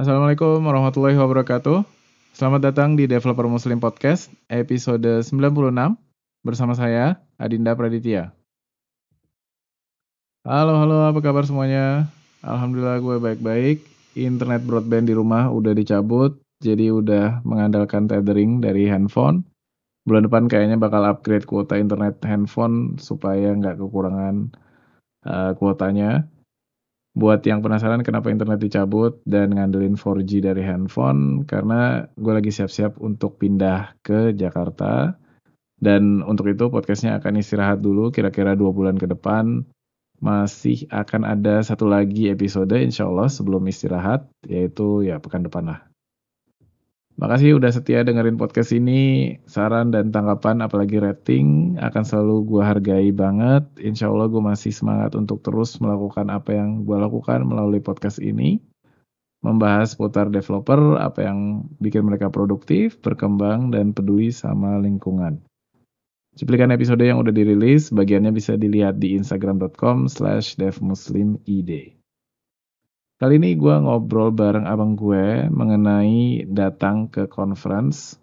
Assalamualaikum warahmatullahi wabarakatuh. Selamat datang di Developer Muslim Podcast episode 96 bersama saya Adinda Praditya. Halo halo apa kabar semuanya? Alhamdulillah gue baik-baik. Internet broadband di rumah udah dicabut, jadi udah mengandalkan tethering dari handphone. Bulan depan kayaknya bakal upgrade kuota internet handphone supaya nggak kekurangan uh, kuotanya. Buat yang penasaran kenapa internet dicabut dan ngandelin 4G dari handphone, karena gue lagi siap-siap untuk pindah ke Jakarta. Dan untuk itu podcastnya akan istirahat dulu kira-kira dua bulan ke depan. Masih akan ada satu lagi episode insya Allah sebelum istirahat, yaitu ya pekan depan lah. Makasih udah setia dengerin podcast ini. Saran dan tanggapan apalagi rating akan selalu gue hargai banget. Insya Allah gue masih semangat untuk terus melakukan apa yang gue lakukan melalui podcast ini. Membahas putar developer, apa yang bikin mereka produktif, berkembang, dan peduli sama lingkungan. Cuplikan episode yang udah dirilis, bagiannya bisa dilihat di instagram.com slash devmuslimid. Kali ini gue ngobrol bareng abang gue mengenai datang ke conference.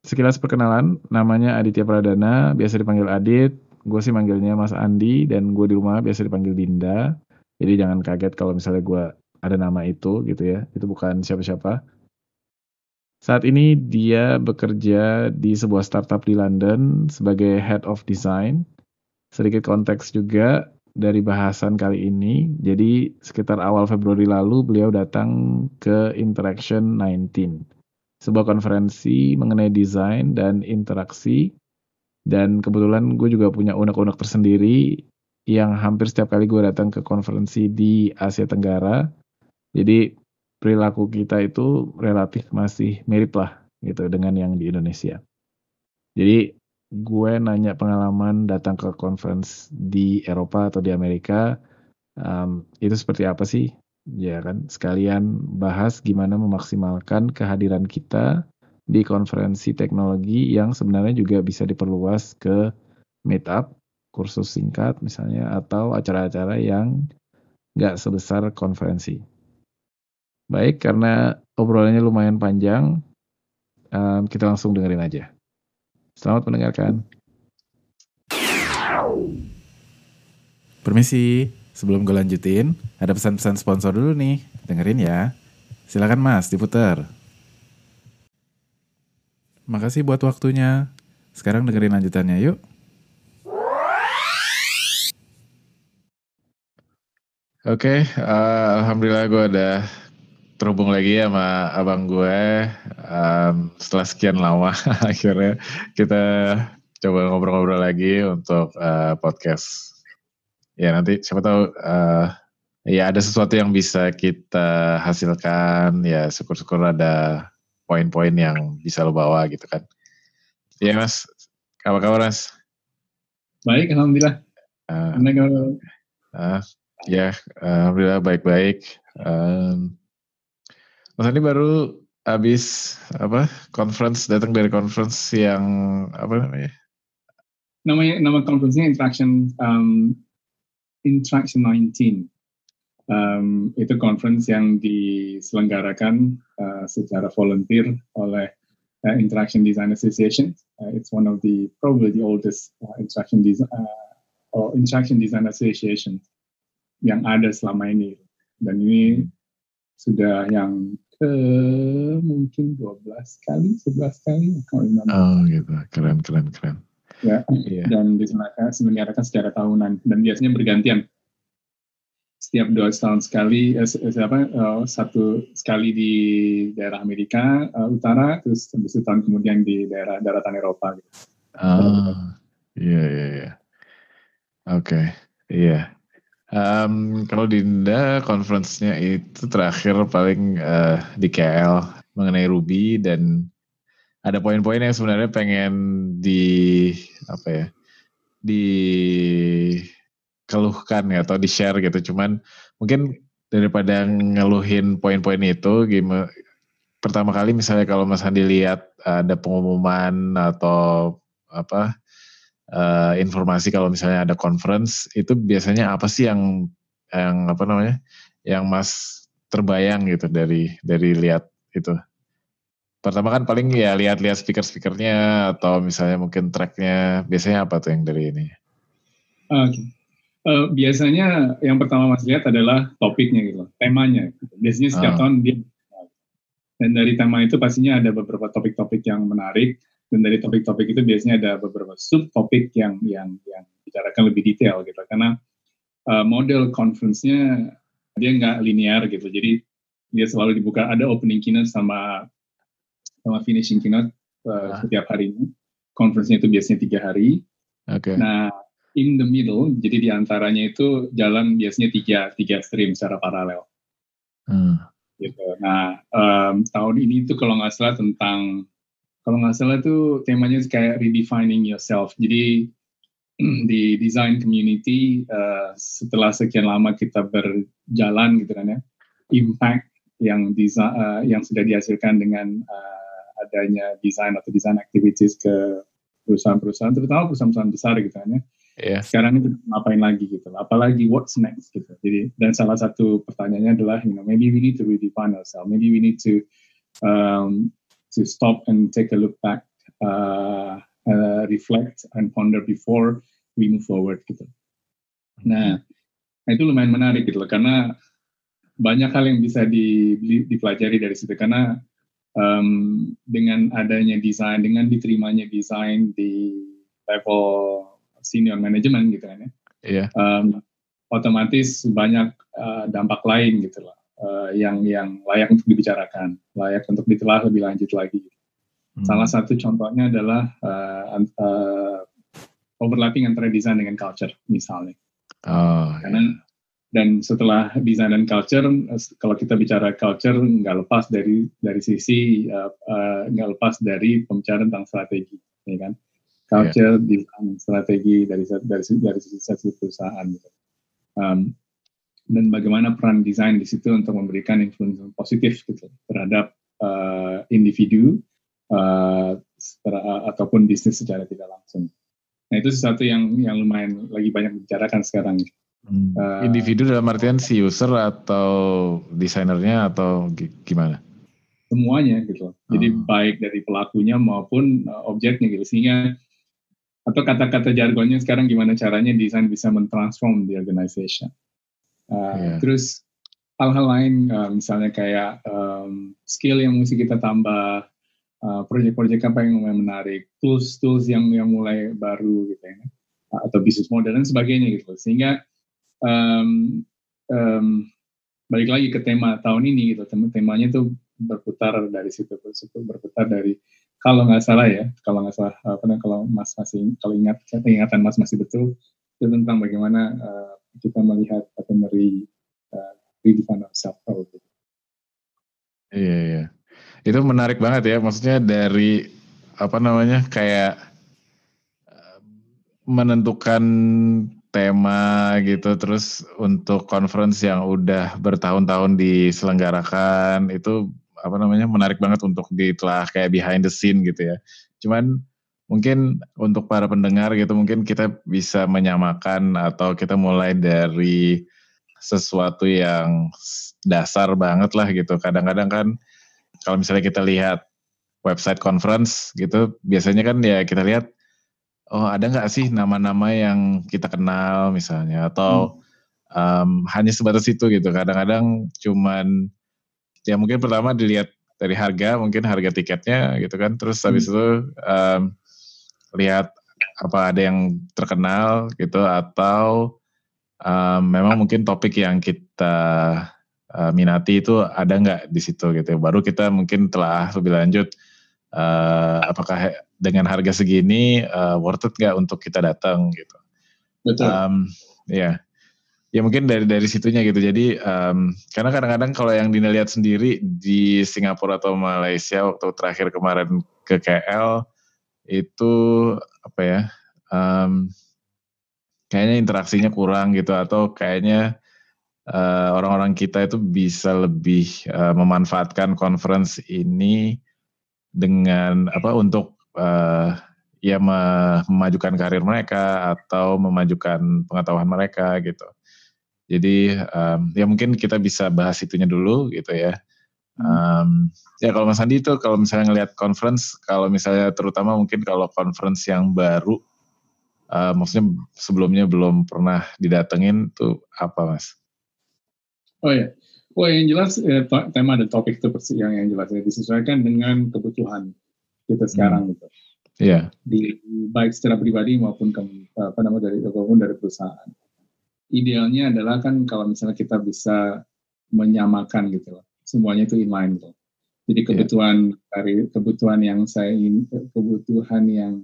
Sekilas perkenalan, namanya Aditya Pradana, biasa dipanggil Adit. Gue sih manggilnya Mas Andi, dan gue di rumah biasa dipanggil Dinda. Jadi jangan kaget kalau misalnya gue ada nama itu gitu ya. Itu bukan siapa-siapa. Saat ini dia bekerja di sebuah startup di London sebagai Head of Design. Sedikit konteks juga, dari bahasan kali ini. Jadi sekitar awal Februari lalu beliau datang ke Interaction 19, sebuah konferensi mengenai desain dan interaksi. Dan kebetulan gue juga punya unek-unek tersendiri yang hampir setiap kali gue datang ke konferensi di Asia Tenggara. Jadi perilaku kita itu relatif masih mirip lah gitu dengan yang di Indonesia. Jadi gue nanya pengalaman datang ke conference di Eropa atau di Amerika um, itu seperti apa sih? Ya kan sekalian bahas gimana memaksimalkan kehadiran kita di konferensi teknologi yang sebenarnya juga bisa diperluas ke meetup kursus singkat misalnya atau acara-acara yang nggak sebesar konferensi. Baik karena obrolannya lumayan panjang um, kita langsung dengerin aja Selamat mendengarkan. Permisi, sebelum gue lanjutin, ada pesan-pesan sponsor dulu nih. Dengerin ya. Silakan mas, diputar. Makasih buat waktunya. Sekarang dengerin lanjutannya yuk. Oke, okay, uh, alhamdulillah gue ada terhubung lagi sama abang gue. Um, setelah sekian lama akhirnya kita coba ngobrol-ngobrol lagi untuk uh, podcast. Ya nanti siapa tahu uh, ya ada sesuatu yang bisa kita hasilkan. Ya syukur-syukur ada poin-poin yang bisa lo bawa gitu kan. Ya mas. Apa kabar mas? Baik alhamdulillah. Uh, uh, ya alhamdulillah baik-baik. Um, Mas Andi baru habis apa conference datang dari conference yang apa namanya? Namanya nama conference-nya Interaction um, Interaction 19. Um, itu conference yang diselenggarakan uh, secara volunteer oleh uh, Interaction Design Association. Uh, it's one of the probably the oldest uh, interaction design uh, interaction design association yang ada selama ini. Dan ini sudah yang ke mungkin 12 kali, 11 kali. Oh gitu, keren, keren, keren. Ya, yeah. dan diselenggarakan secara tahunan dan biasanya bergantian. Setiap dua tahun sekali, eh, siapa eh, satu sekali di daerah Amerika uh, Utara, terus habis tahun kemudian di daerah daratan Eropa. Gitu. Oh, iya iya iya. Oke, iya. Um, kalau Dinda conference-nya itu terakhir paling uh, di KL mengenai Ruby dan ada poin-poin yang sebenarnya pengen di apa ya dikeluhkan ya atau di share gitu. Cuman mungkin daripada ngeluhin poin-poin itu gimana pertama kali misalnya kalau Mas Andi lihat ada pengumuman atau apa uh, informasi kalau misalnya ada conference itu biasanya apa sih yang yang apa namanya yang Mas terbayang gitu dari dari lihat itu? Pertama kan paling ya lihat-lihat speaker-speakernya atau misalnya mungkin tracknya biasanya apa tuh yang dari ini? Oke. Okay. Uh, eh, biasanya yang pertama Mas lihat adalah topiknya gitu, temanya. Biasanya setiap uh. tahun dia dan dari tema itu pastinya ada beberapa topik-topik yang menarik dan dari topik-topik itu biasanya ada beberapa subtopik yang yang yang bicarakan lebih detail gitu karena uh, model conference-nya dia nggak linear gitu jadi dia selalu dibuka ada opening keynote sama sama finishing keynote uh, ah. setiap harinya conference-nya itu biasanya tiga hari okay. nah in the middle jadi di antaranya itu jalan biasanya tiga tiga stream secara paralel hmm gitu. Nah um, tahun ini tuh kalau nggak salah tentang kalau nggak salah tuh temanya kayak redefining yourself. Jadi di design community uh, setelah sekian lama kita berjalan gitu kan ya, impact yang design uh, yang sudah dihasilkan dengan uh, adanya design atau design activities ke perusahaan-perusahaan, terutama perusahaan-perusahaan besar gitu kan ya yeah. sekarang itu ngapain lagi gitu apalagi what's next gitu jadi dan salah satu pertanyaannya adalah you know maybe we need to redefine ourselves maybe we need to um, to stop and take a look back uh, uh, reflect and ponder before we move forward gitu nah itu lumayan menarik gitu loh karena banyak hal yang bisa di, dipelajari dari situ karena um, dengan adanya desain dengan diterimanya desain di level senior manajemen gitu kan ya. Iya. Um, otomatis banyak uh, dampak lain gitu loh. Uh, yang yang layak untuk dibicarakan, layak untuk ditelah lebih lanjut lagi. Hmm. Salah satu contohnya adalah uh, uh, overlapping antara desain dengan culture misalnya. Oh, Karena iya. dan setelah desain dan culture, kalau kita bicara culture nggak lepas dari dari sisi uh, uh, nggak lepas dari pembicaraan tentang strategi, ya kan? culture, yeah. design, strategi dari dari dari sisi perusahaan. Gitu. Um, dan bagaimana peran desain di situ untuk memberikan influence positif gitu terhadap uh, individu uh, ataupun bisnis secara tidak langsung. Nah itu sesuatu yang yang lumayan lagi banyak dibicarakan sekarang. Hmm. Uh, individu dalam artian si user atau desainernya atau gimana? Semuanya gitu. Jadi hmm. baik dari pelakunya maupun uh, objeknya gitu. Sehingga atau kata-kata jargonnya sekarang gimana caranya desain bisa mentransform di organization. Uh, yeah. Terus hal-hal lain uh, misalnya kayak um, skill yang mesti kita tambah, uh, proyek-proyek apa yang mulai menarik, tools-tools yang yang mulai baru gitu ya, atau bisnis model dan sebagainya gitu. Sehingga um, um, balik lagi ke tema tahun ini gitu, temanya itu berputar dari situ, berputar dari kalau nggak salah ya, kalau nggak salah apa kalau Mas masih kalau ingat ingatan Mas masih betul itu tentang bagaimana uh, kita melihat atau meri uh, redefine gitu. Iya iya. Itu menarik banget ya, maksudnya dari apa namanya kayak eh, menentukan tema gitu terus untuk conference yang udah bertahun-tahun diselenggarakan itu apa namanya menarik banget untuk ditelah kayak behind the scene gitu ya. Cuman mungkin untuk para pendengar gitu mungkin kita bisa menyamakan atau kita mulai dari sesuatu yang dasar banget lah gitu. Kadang-kadang kan kalau misalnya kita lihat website conference gitu, biasanya kan ya kita lihat oh ada nggak sih nama-nama yang kita kenal misalnya atau hmm. um, hanya sebatas itu gitu. Kadang-kadang cuman ya mungkin pertama dilihat dari harga mungkin harga tiketnya gitu kan terus habis hmm. itu um, lihat apa ada yang terkenal gitu atau um, memang mungkin topik yang kita uh, minati itu ada nggak di situ gitu baru kita mungkin telah lebih lanjut uh, apakah dengan harga segini uh, worth it nggak untuk kita datang gitu. Betul. Um, ya ya mungkin dari dari situnya gitu. Jadi um, karena kadang-kadang kalau yang Dina lihat sendiri di Singapura atau Malaysia waktu terakhir kemarin ke KL itu apa ya um, kayaknya interaksinya kurang gitu atau kayaknya eh, orang-orang kita itu bisa lebih uh, memanfaatkan conference ini dengan apa untuk uh, ya memajukan karir mereka atau memajukan pengetahuan mereka gitu Jadi um, ya mungkin kita bisa bahas itunya dulu gitu ya. Um, ya kalau Mas Andi itu kalau misalnya ngelihat conference, kalau misalnya terutama mungkin kalau conference yang baru, uh, maksudnya sebelumnya belum pernah didatengin tuh apa Mas? Oh ya, oh yang jelas eh, tema dan topik itu yang yang jelas ya disesuaikan dengan kebutuhan kita sekarang hmm. gitu. Iya. Yeah. Di baik secara pribadi maupun ke, apa namanya dari maupun dari perusahaan idealnya adalah kan kalau misalnya kita bisa menyamakan gitu loh. Semuanya itu inline gitu. Jadi iya. kebutuhan yeah. dari kebutuhan yang saya ingin kebutuhan yang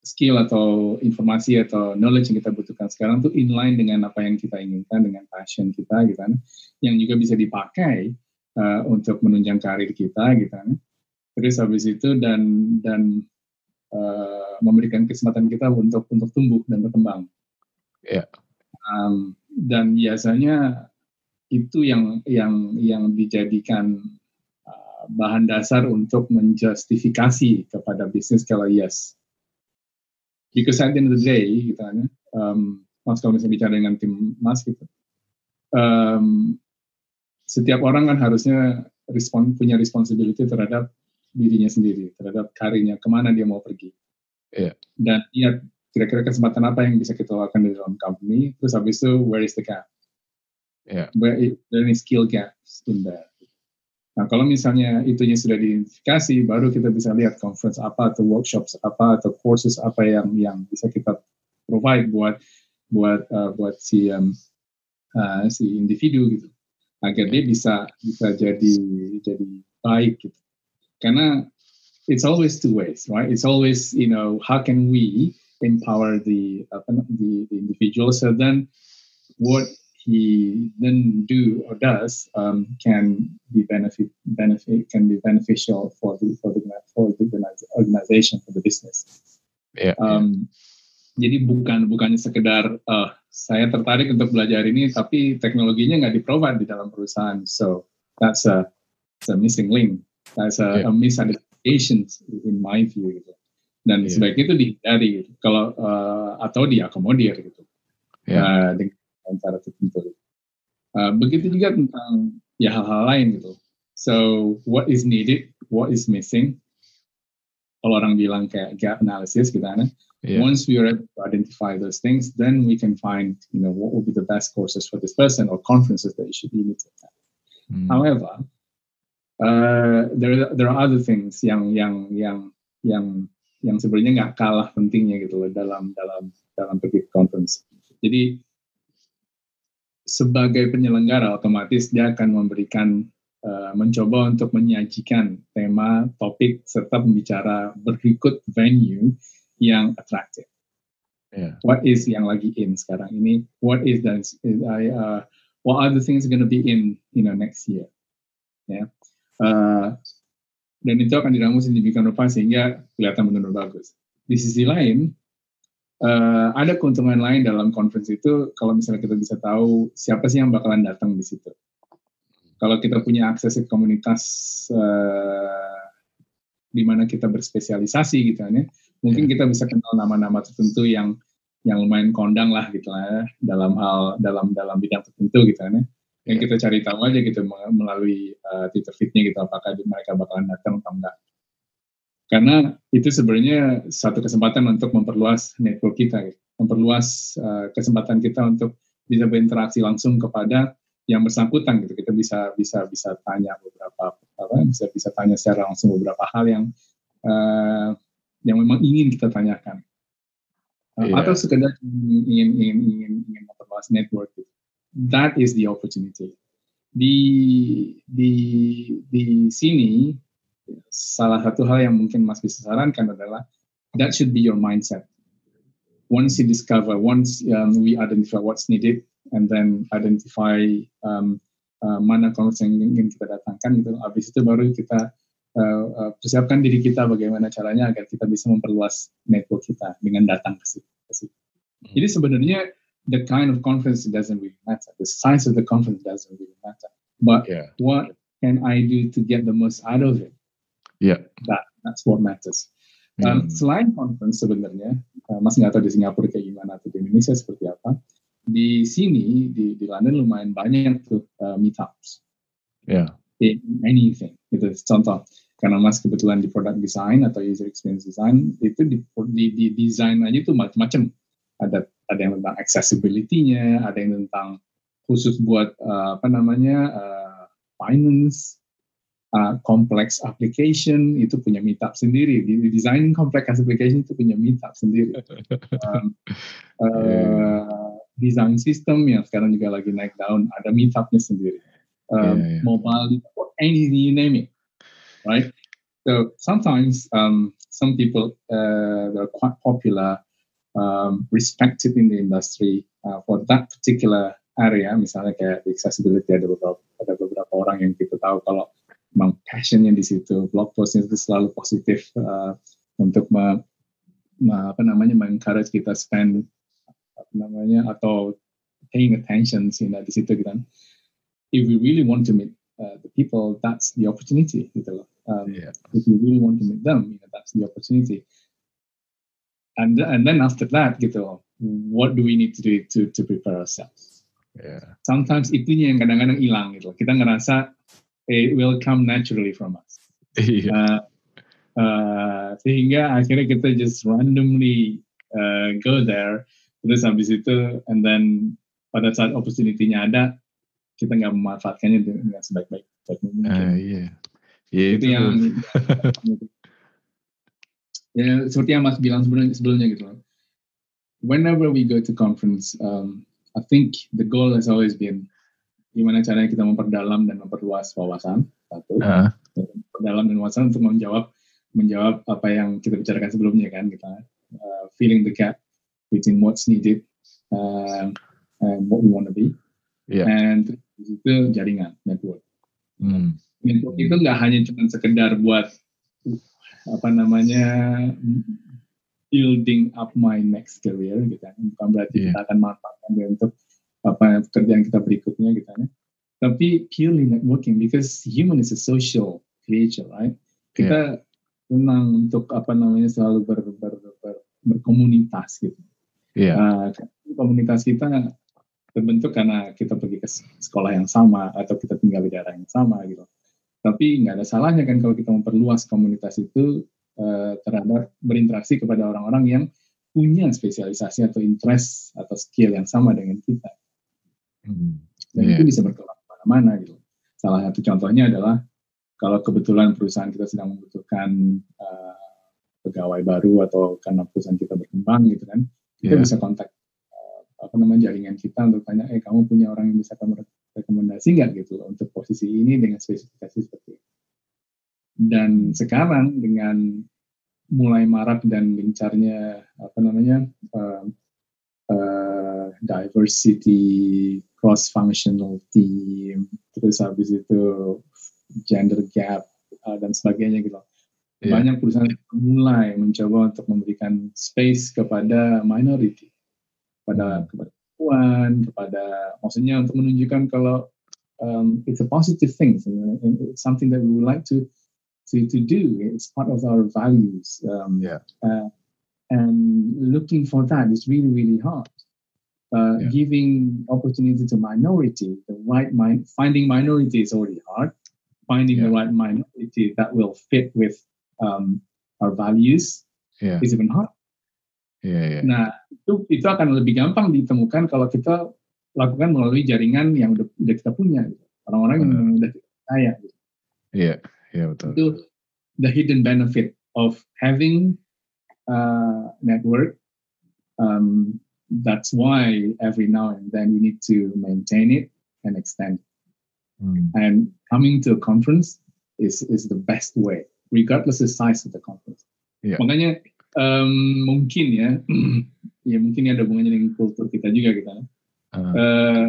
skill atau informasi atau knowledge yang kita butuhkan sekarang tuh inline dengan apa yang kita inginkan dengan passion kita gitu kan yang juga bisa dipakai uh, untuk menunjang karir kita gitu kan terus habis itu dan dan uh, memberikan kesempatan kita untuk untuk tumbuh dan berkembang yeah. Um, dan biasanya itu yang yang yang dijadikan uh, bahan dasar untuk menjustifikasi kepada bisnis kalau yes. Because at the end of the day, gitu kan, um, mas kalau misalnya bicara dengan tim mas gitu, um, setiap orang kan harusnya respon, punya responsibility terhadap dirinya sendiri, terhadap karirnya, ke mana dia mau pergi. Yeah. Dan ya kira-kira kesempatan apa yang bisa kita lakukan di dalam company terus habis itu where is the gap yeah. where is there any skill gaps in there nah kalau misalnya itunya sudah diidentifikasi baru kita bisa lihat conference apa atau workshops apa atau courses apa yang yang bisa kita provide buat buat uh, buat si um, uh, si individu gitu agar dia bisa bisa jadi jadi baik gitu karena it's always two ways right it's always you know how can we empower the uh, the, the individual. So then, what he then do or does um, can be benefit benefit can be beneficial for the for the for the organization for the business. Yeah, um, yeah. Jadi bukan bukannya sekedar uh, saya tertarik untuk belajar ini, tapi teknologinya nggak di-provide di dalam perusahaan. So that's a, that's a missing link. That's a, yeah. a misidentification in my view. Gitu dan yeah. sebaiknya itu dihindari gitu. kalau uh, atau diakomodir gitu yeah. uh, dengan cara tertentu uh, begitu juga tentang ya hal-hal lain gitu so what is needed what is missing kalau orang bilang kayak gap analysis gitu kan yeah. once we are able to identify those things then we can find you know what would be the best courses for this person or conferences that you should be to attend mm. however uh, there there are other things yang yang yang yang yang sebenarnya nggak kalah pentingnya gitu loh dalam dalam dalam pergi conference. Jadi sebagai penyelenggara otomatis dia akan memberikan uh, mencoba untuk menyajikan tema, topik serta pembicara berikut venue yang atraktif. Yeah. What is yang lagi in sekarang ini? What is that? Uh, what are the things going to be in you know next year? Ya. Yeah. Uh, dan itu akan diramu sedemikian rupa sehingga kelihatan benar-benar bagus. Di sisi lain, uh, ada keuntungan lain dalam conference itu kalau misalnya kita bisa tahu siapa sih yang bakalan datang di situ. Kalau kita punya akses ke komunitas uh, di mana kita berspesialisasi gitu kan ya, mungkin yeah. kita bisa kenal nama-nama tertentu yang yang lumayan kondang lah gitu lah ya, dalam hal dalam dalam bidang tertentu gitu kan ya yang kita cari tahu aja gitu melalui uh, Twitter feednya gitu apakah mereka bakalan datang atau enggak karena itu sebenarnya satu kesempatan untuk memperluas network kita gitu. memperluas uh, kesempatan kita untuk bisa berinteraksi langsung kepada yang bersangkutan gitu kita bisa bisa bisa tanya beberapa apa bisa bisa tanya secara langsung beberapa hal yang uh, yang memang ingin kita tanyakan uh, yeah. atau sekedar ingin ingin ingin ingin memperluas network gitu that is the opportunity. Di di di sini salah satu hal yang mungkin Mas bisa sarankan adalah that should be your mindset. Once you discover, once um, we identify what's needed, and then identify um, uh, mana konsep yang ingin kita datangkan, gitu. Habis itu baru kita uh, uh, persiapkan diri kita bagaimana caranya agar kita bisa memperluas network kita dengan datang ke situ. Hmm. Jadi sebenarnya the kind of conference doesn't really matter. The size of the conference doesn't really matter. But yeah. what can I do to get the most out of it? Yeah. That that's what matters. Um, hmm. Selain conference sebenarnya, uh, Mas nggak tahu di Singapura kayak gimana atau di Indonesia seperti apa. di sini di, di London lumayan banyak tuh uh, meetups. Ya. Yeah. In anything. Itu contoh karena mas kebetulan di product design atau user experience design itu di, di, di design aja tuh macam-macam. Ada ada yang tentang accessibility-nya, ada yang tentang khusus buat uh, apa namanya uh, finance, uh, complex application itu punya meetup sendiri. Di, designing complex application itu punya meetup sendiri. Um, uh, design system yang sekarang juga lagi naik daun ada meetupnya sendiri. Um, yeah, yeah. Mobile, anything you name it, right? So sometimes um, some people uh, are quite popular um, respected in the industry uh, for that particular area misalnya kayak di accessibility ada beberapa ada beberapa orang yang kita tahu kalau memang passionnya di situ blog postnya itu selalu positif uh, untuk me, me, apa namanya mengencourage kita spend apa namanya atau paying attention you know, di situ kan. If we really want to meet uh, the people that's the opportunity gitu loh. Um, yeah. if we really want to meet them you know, that's the opportunity. And and then after that gitu what do we need to do to to prepare ourselves? Yeah. sometimes itunya yang kadang-kadang hilang gitu kita ngerasa it will come naturally from us yeah. uh, uh, sehingga akhirnya kita just randomly uh, go there terus habis itu and then pada saat opportunity-nya ada kita nggak memanfaatkannya dengan sebaik-baik. Uh, yeah. Yeah, itu, itu yang ya seperti yang Mas bilang sebelumnya, sebelumnya gitu loh. Whenever we go to conference, um, I think the goal has always been gimana caranya kita memperdalam dan memperluas wawasan satu, uh. memperdalam dan wawasan untuk menjawab menjawab apa yang kita bicarakan sebelumnya kan kita uh, filling the gap between what's needed uh, and what we want to be, yeah. and itu jaringan network. Hmm. Network itu nggak hanya cuma sekedar buat apa namanya building up my next career gitu kan bukan berarti yeah. kita akan manfaatkan untuk apa pekerjaan kita berikutnya gitu kan tapi purely networking because human is a social creature right kita yeah. senang untuk apa namanya selalu ber, ber, ber, berkomunitas gitu yeah. uh, komunitas kita terbentuk karena kita pergi ke sekolah yang sama atau kita tinggal di daerah yang sama gitu tapi nggak ada salahnya kan kalau kita memperluas komunitas itu uh, terhadap berinteraksi kepada orang-orang yang punya spesialisasi atau interest atau skill yang sama dengan kita. Hmm. Dan yeah. itu bisa berkembang ke mana-mana gitu. Salah satu contohnya adalah kalau kebetulan perusahaan kita sedang membutuhkan uh, pegawai baru atau karena perusahaan kita berkembang gitu kan, kita yeah. bisa kontak apa namanya jaringan kita untuk tanya, eh kamu punya orang yang bisa kamu rekomendasi nggak gitu untuk posisi ini dengan spesifikasi seperti ini. Dan sekarang dengan mulai marak dan gencarnya apa namanya uh, uh, diversity, cross functional team, terus habis itu gender gap uh, dan sebagainya gitu. Yeah. Banyak perusahaan mulai mencoba untuk memberikan space kepada minority kepada kepada perempuan, kepada maksudnya untuk menunjukkan kalau um, it's a positive thing, it's something that we would like to to to do. It's part of our values. Um, yeah. Uh, and looking for that is really really hard. Uh, yeah. Giving opportunity to minority, the right mind, finding minority is already hard. Finding yeah. the right minority that will fit with um, our values yeah. is even hard. Yeah, yeah. Nah, itu itu akan lebih gampang ditemukan kalau kita lakukan melalui jaringan yang udah, udah kita punya, gitu. orang-orang yang hmm. udah kita percaya. Gitu. Iya, yeah, iya yeah, betul. Itu the hidden benefit of having uh, network. Um, that's why every now and then you need to maintain it and extend. Hmm. And coming to a conference is is the best way, regardless the size of the conference. Yeah. Makanya um, mungkin ya, ya mungkin ada hubungannya dengan kultur kita juga kita. Uh. Uh,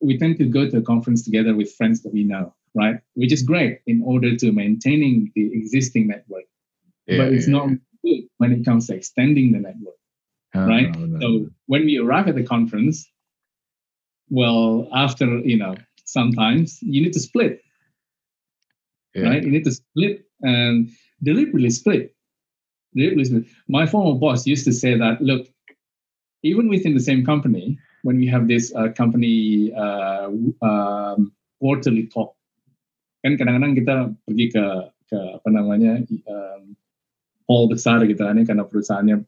we tend to go to a conference together with friends that we know, right? Which is great in order to maintaining the existing network, yeah, but it's yeah, not yeah. good when it comes to extending the network, uh, right? So when we arrive at the conference, well, after you know, sometimes you need to split, right? You need to split and deliberately split listen, my former boss used to say that, look, even within the same company, when we have this uh, company uh, um, quarterly talk kan kadang-kadang kita pergi ke ke apa namanya um, hall besar gitu kan karena perusahaannya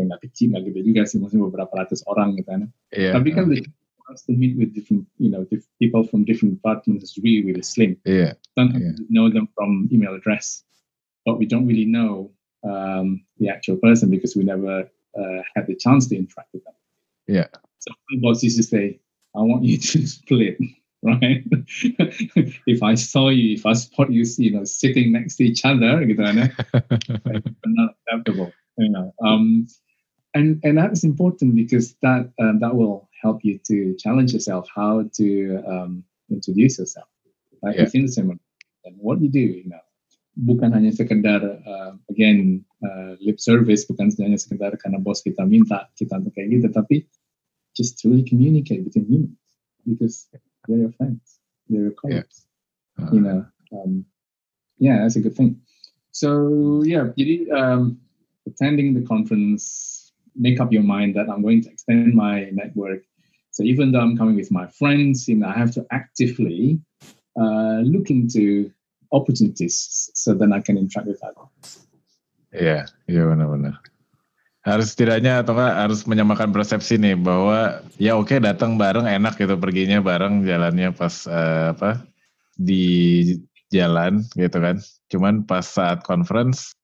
nggak kecil nggak gede juga sih maksudnya beberapa ratus orang gitu kan yeah. tapi kan the chance to meet with different you know people from different departments is really really slim yeah sometimes yeah. know them from email address but we don't really know um, the actual person because we never uh, had the chance to interact with them yeah so my boss used to say I want you to split right? if I saw you, if I spot you, you know, sitting next to each other, gitu kan, not acceptable, you know. Um, and and that is important because that uh, that will help you to challenge yourself how to um, introduce yourself right? yeah. within the seminar and what you do, you know. Bukan hanya sekedar uh, again uh, lip service, bukan hanya sekedar karena bos kita minta kita untuk kayak gitu, tapi just truly communicate between humans because they're your friends, they're your colleagues. Yeah. Uh, you know, um, yeah, that's a good thing. So yeah, jadi um, attending the conference, make up your mind that I'm going to extend my network. So even though I'm coming with my friends, you know, I have to actively uh, look into opportunities so then I can interact with others. Iya, iya benar-benar. harus setidaknya atau harus menyamakan persepsi nih bahwa ya oke okay, datang bareng enak gitu perginya bareng jalannya pas uh, apa di jalan gitu kan cuman pas saat conference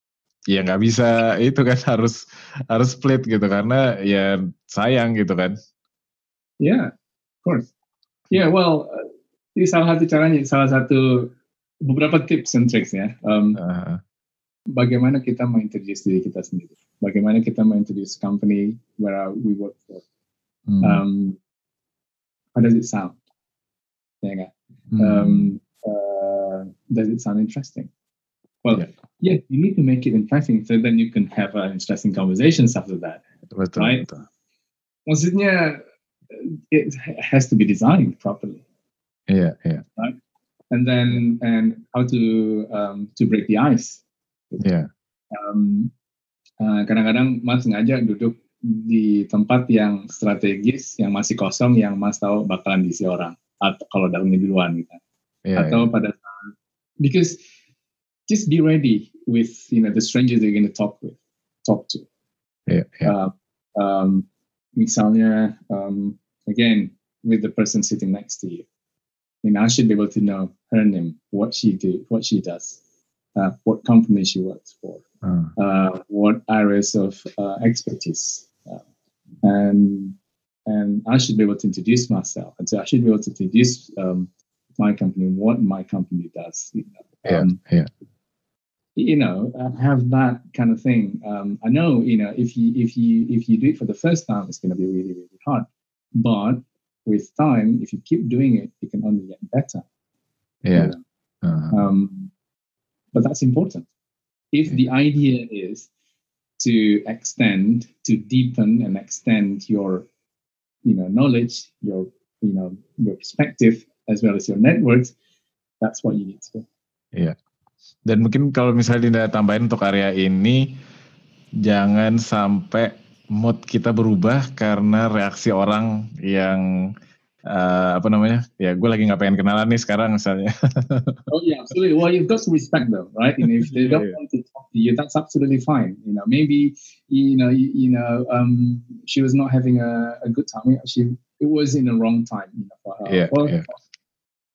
ya nggak bisa itu kan harus harus split gitu karena ya sayang gitu kan ya yeah, of course ya yeah, well ini salah satu caranya salah satu beberapa tips and tricks ya um, uh bagaimana kita mengintroduce diri kita sendiri, bagaimana kita mengintroduce company where we work for. Hmm. Um, how does it sound? Ya enggak? Hmm. Um, uh, does it sound interesting? Well, yeah. Yeah, you need to make it interesting so then you can have an interesting conversations after that. Betul, right? betul. Maksudnya, it has to be designed properly. Yeah, yeah. Right? And then, and how to um, to break the ice. Yeah. Um, uh, kadang-kadang Mas sengaja duduk di tempat yang strategis, yang masih kosong, yang Mas tahu bakalan diisi orang. Atau kalau dalamnya duluan gitu. Yeah, Atau yeah. pada saat, because just be ready with you know the strangers you're going to talk with, talk to. Yeah, yeah. Uh, um, misalnya, um, again, with the person sitting next to you. And I should be able to know her name, what she do, what she does, uh, what company she works for, uh, what areas of uh, expertise, uh, and and I should be able to introduce myself, and so I should be able to introduce um, my company, what my company does. You know, um, yeah, yeah. You know, have that kind of thing. Um, I know, you know, if you if you if you do it for the first time, it's going to be really really hard, but with time, if you keep doing it, it can only get better. Yeah. You know? uh-huh. um, but that's important. If the idea is to extend, to deepen and extend your, you know, knowledge, your, you know, your perspective as well as your networks, that's what you need to do. Iya. Dan mungkin kalau misalnya tidak tambahin untuk area ini, jangan sampai mood kita berubah karena reaksi orang yang uh, apa namanya? Ya gue lagi nggak pengen kenalan nih sekarang misalnya. Oh yeah absolutely. Well you've got to respect them right? Know, if they don't want to talk to you that's absolutely fine. You know maybe you know you, you know um, she was not having a, a good time. She it was in the wrong time you know for her. Yeah, well, yeah.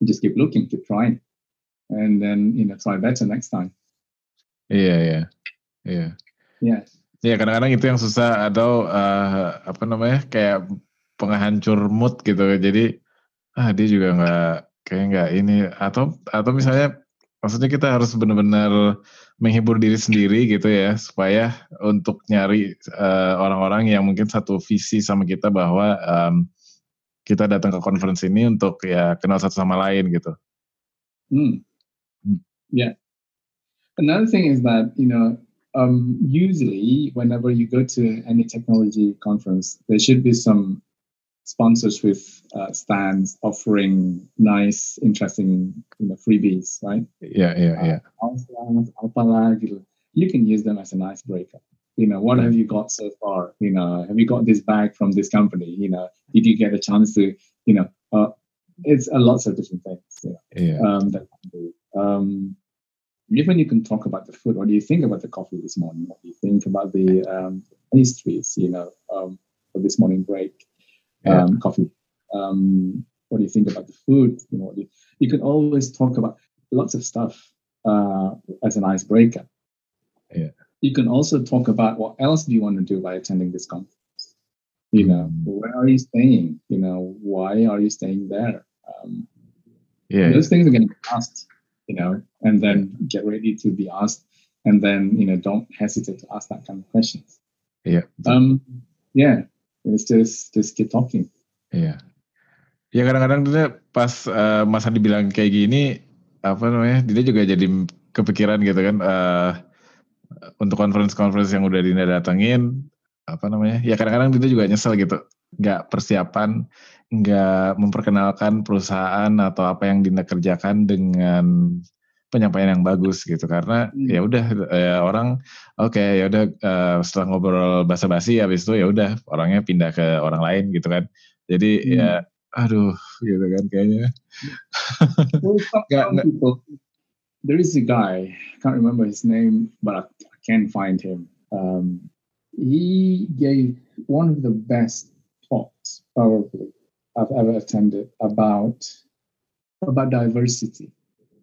just keep looking keep trying and then you know try better next time. Iya iya. Iya. Yeah. Ya kadang-kadang itu yang susah atau uh, apa namanya kayak penghancur mood gitu. Jadi ah dia juga nggak kayak nggak ini. Atau atau misalnya maksudnya kita harus benar-benar menghibur diri sendiri gitu ya supaya untuk nyari uh, orang-orang yang mungkin satu visi sama kita bahwa um, kita datang ke conference ini untuk ya kenal satu sama lain gitu. Hmm. Yeah. Another thing is that you know um, usually whenever you go to any technology conference, there should be some sponsors with uh, stands offering nice, interesting, you know, freebies, right? Yeah, yeah, yeah. Uh, you can use them as an icebreaker. You know, what have you got so far? You know, have you got this bag from this company? You know, did you get a chance to, you know, uh, it's a lots of different things. You know, Iya. um, that can do. Um, even you can talk about the food. What do you think about the coffee this morning? What do you think about the um, pastries? You know, um, for this morning break, Yeah. um, coffee. Um, what do you think about the food? You know, you, you can always talk about lots of stuff uh, as an icebreaker. Yeah. You can also talk about what else do you want to do by attending this conference. You know, Mm. where are you staying? You know, why are you staying there? Um, iya. those things are going to be asked, you know, and then get ready to be asked, and then you know, don't hesitate to ask that kind of questions. Betul. Um, yeah, it's just just keep talking. Iya. Ya kadang-kadang dia pas eh, Mas Andi bilang kayak gini, apa namanya, dia juga jadi kepikiran gitu kan, eh, untuk conference-conference yang udah Dinda datengin, apa namanya, ya kadang-kadang dia juga nyesel gitu, nggak persiapan, nggak memperkenalkan perusahaan atau apa yang Dinda kerjakan dengan penyampaian yang bagus gitu karena Hmm. ya udah eh, orang oke ya udah eh, setelah ngobrol basa-basi habis itu ya udah orangnya pindah ke orang lain gitu kan jadi Hmm. ya aduh gitu kan kayaknya Well, people. There is a guy. Can't remember his name, but I, I can find him. Um, he gave one of the best talks probably I've ever attended about about diversity.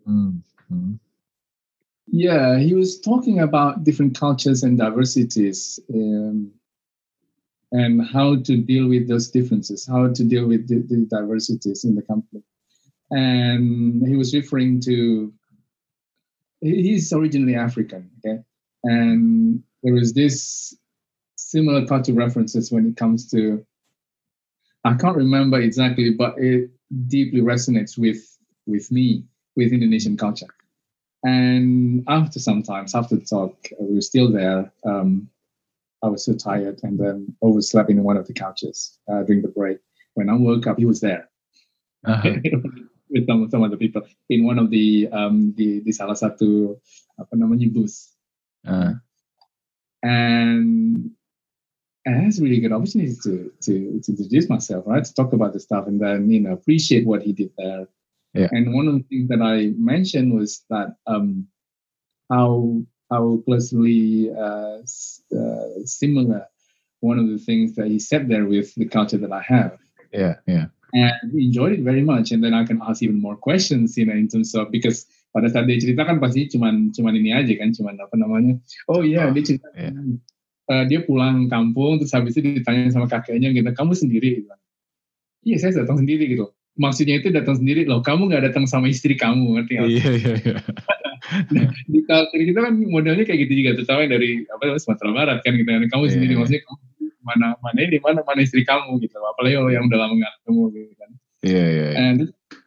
Hmm, hmm. Yeah, he was talking about different cultures and diversities um, and how to deal with those differences, how to deal with the, the diversities in the company. And he was referring to, he's originally African, okay? And there is this similar cultural references when it comes to, I can't remember exactly, but it deeply resonates with with me, with Indonesian culture. And after some times, after the talk, uh, we were still there. Um, I was so tired and then overslept in one of the couches uh, during the break. When I woke up, he was there Aha, with some, some other people in one of the um, the, the salah satu apa namanya booth. ah, And and that's a really good opportunity to, to to introduce myself, right? To talk about the stuff and then you know appreciate what he did there. Yeah. And one of the things that I mentioned was that um, how how closely uh, uh, similar one of the things that he said there with the culture that I have. Yeah, yeah. and he enjoyed it very much and then I can ask even more questions you know in terms of because pada saat dia cerita kan pasti cuman cuman ini aja kan cuman apa namanya oh iya Oh, dia cerita iya. Eh, dia pulang kampung terus habis itu ditanya sama kakeknya gitu kamu sendiri gitu iya saya datang sendiri gitu maksudnya itu datang sendiri loh kamu nggak datang sama istri kamu ngerti nggak? iya iya iya di culture kita kan modelnya kayak gitu juga terutama dari apa Sumatera Barat kan gitu kan kamu Iya. sendiri maksudnya kamu mana mana ini mana mana istri kamu gitu apalagi kalau yang udah lama nggak ketemu gitu kan iya iya iya. and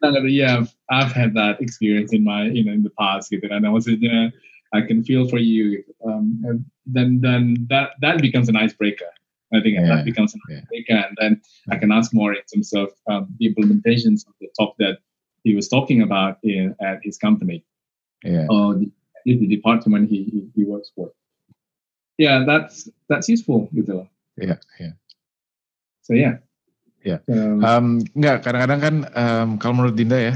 uh, yeah I've had that experience in my you know in the past gitu kan maksudnya I can feel for you um, then then that that becomes an icebreaker I think Yeah, that becomes an yeah. icebreaker and then I can ask more in terms of um, the implementations of the talk that he was talking about in, at his company Iya. or the, the department he, he, he works for. Yeah, that's that's useful gitu. Iya, iya. So yeah. Yeah. Um, Em, enggak, kadang-kadang kan em, kalau menurut Dinda ya,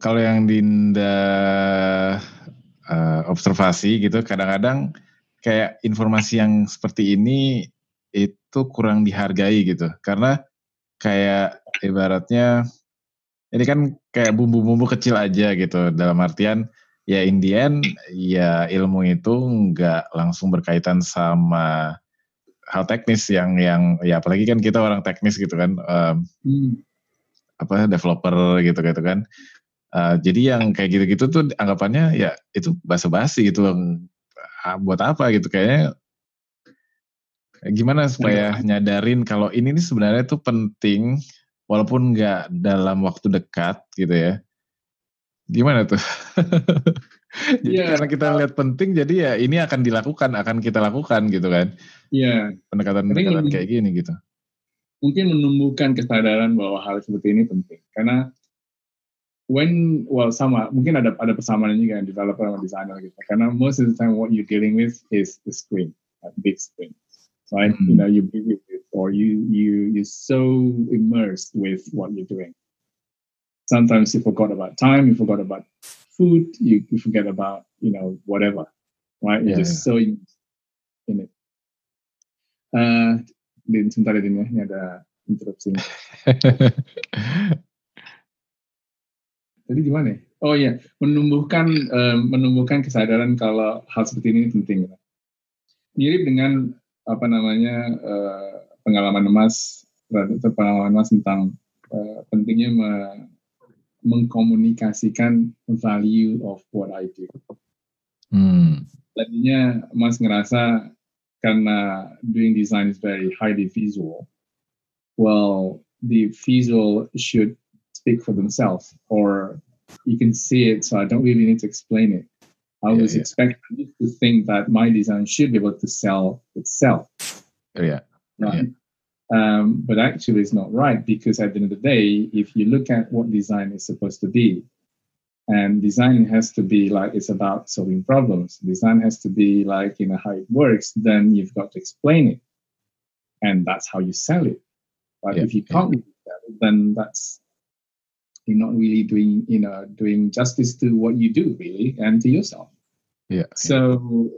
kalau yang Dinda eh, observasi gitu, kadang-kadang kayak informasi yang seperti ini itu kurang dihargai gitu, karena kayak ibaratnya ini kan kayak bumbu-bumbu kecil aja gitu, dalam artian ya in the end ya ilmu itu nggak langsung berkaitan sama hal teknis yang yang ya apalagi kan kita orang teknis gitu kan em, hmm, apa developer gitu gitu kan Eh, jadi yang kayak gitu-gitu tuh anggapannya ya itu basa-basi gitu Ah, buat apa gitu. Kayaknya gimana supaya nyadarin kalau ini nih sebenarnya tuh penting walaupun nggak dalam waktu dekat gitu ya. Gimana tuh? Jadi Iya. karena kita lihat penting jadi ya ini akan dilakukan akan kita lakukan gitu kan. Yeah. pendekatan-pendekatan kayak gini gitu. mungkin menumbuhkan kesadaran bahwa hal seperti ini penting. Karena when well sama mungkin ada ada persamaan juga developer sama designer gitu karena most of the time what you're dealing with is the screen at big sprints, right? Mm-hmm. You know, you or you you you're so immersed with what you're doing. Sometimes you forgot about time, you forgot about food, you, you forget about you know whatever, right? You're yeah, just yeah. so in, in it. Uh, sebentar ya ya, ini ada interupsi. Tadi gimana? Ya? Oh iya, menumbuhkan uh, menumbuhkan kesadaran kalau hal seperti ini penting. Mirip dengan apa namanya uh, pengalaman emas, pengalaman emas tentang uh, pentingnya me mengkomunikasikan value of what I do. Hmm. Tadinya Mas ngerasa karena doing design is very highly visual. Well, the visual should speak for themselves or you can see it, so I don't really need to explain it. I yeah, was yeah. expecting to think that my design should be able to sell itself. Oh, yeah. Right. Yeah. Um, but actually, it's not right because at the end of the day, if you look at what design is supposed to be, and design has to be like it's about solving problems, design has to be like, you know, how it works, then you've got to explain it. And that's how you sell it. But yeah, if you can't yeah. it, then that's you're not really doing you know doing justice to what you do really and to yourself. Yeah so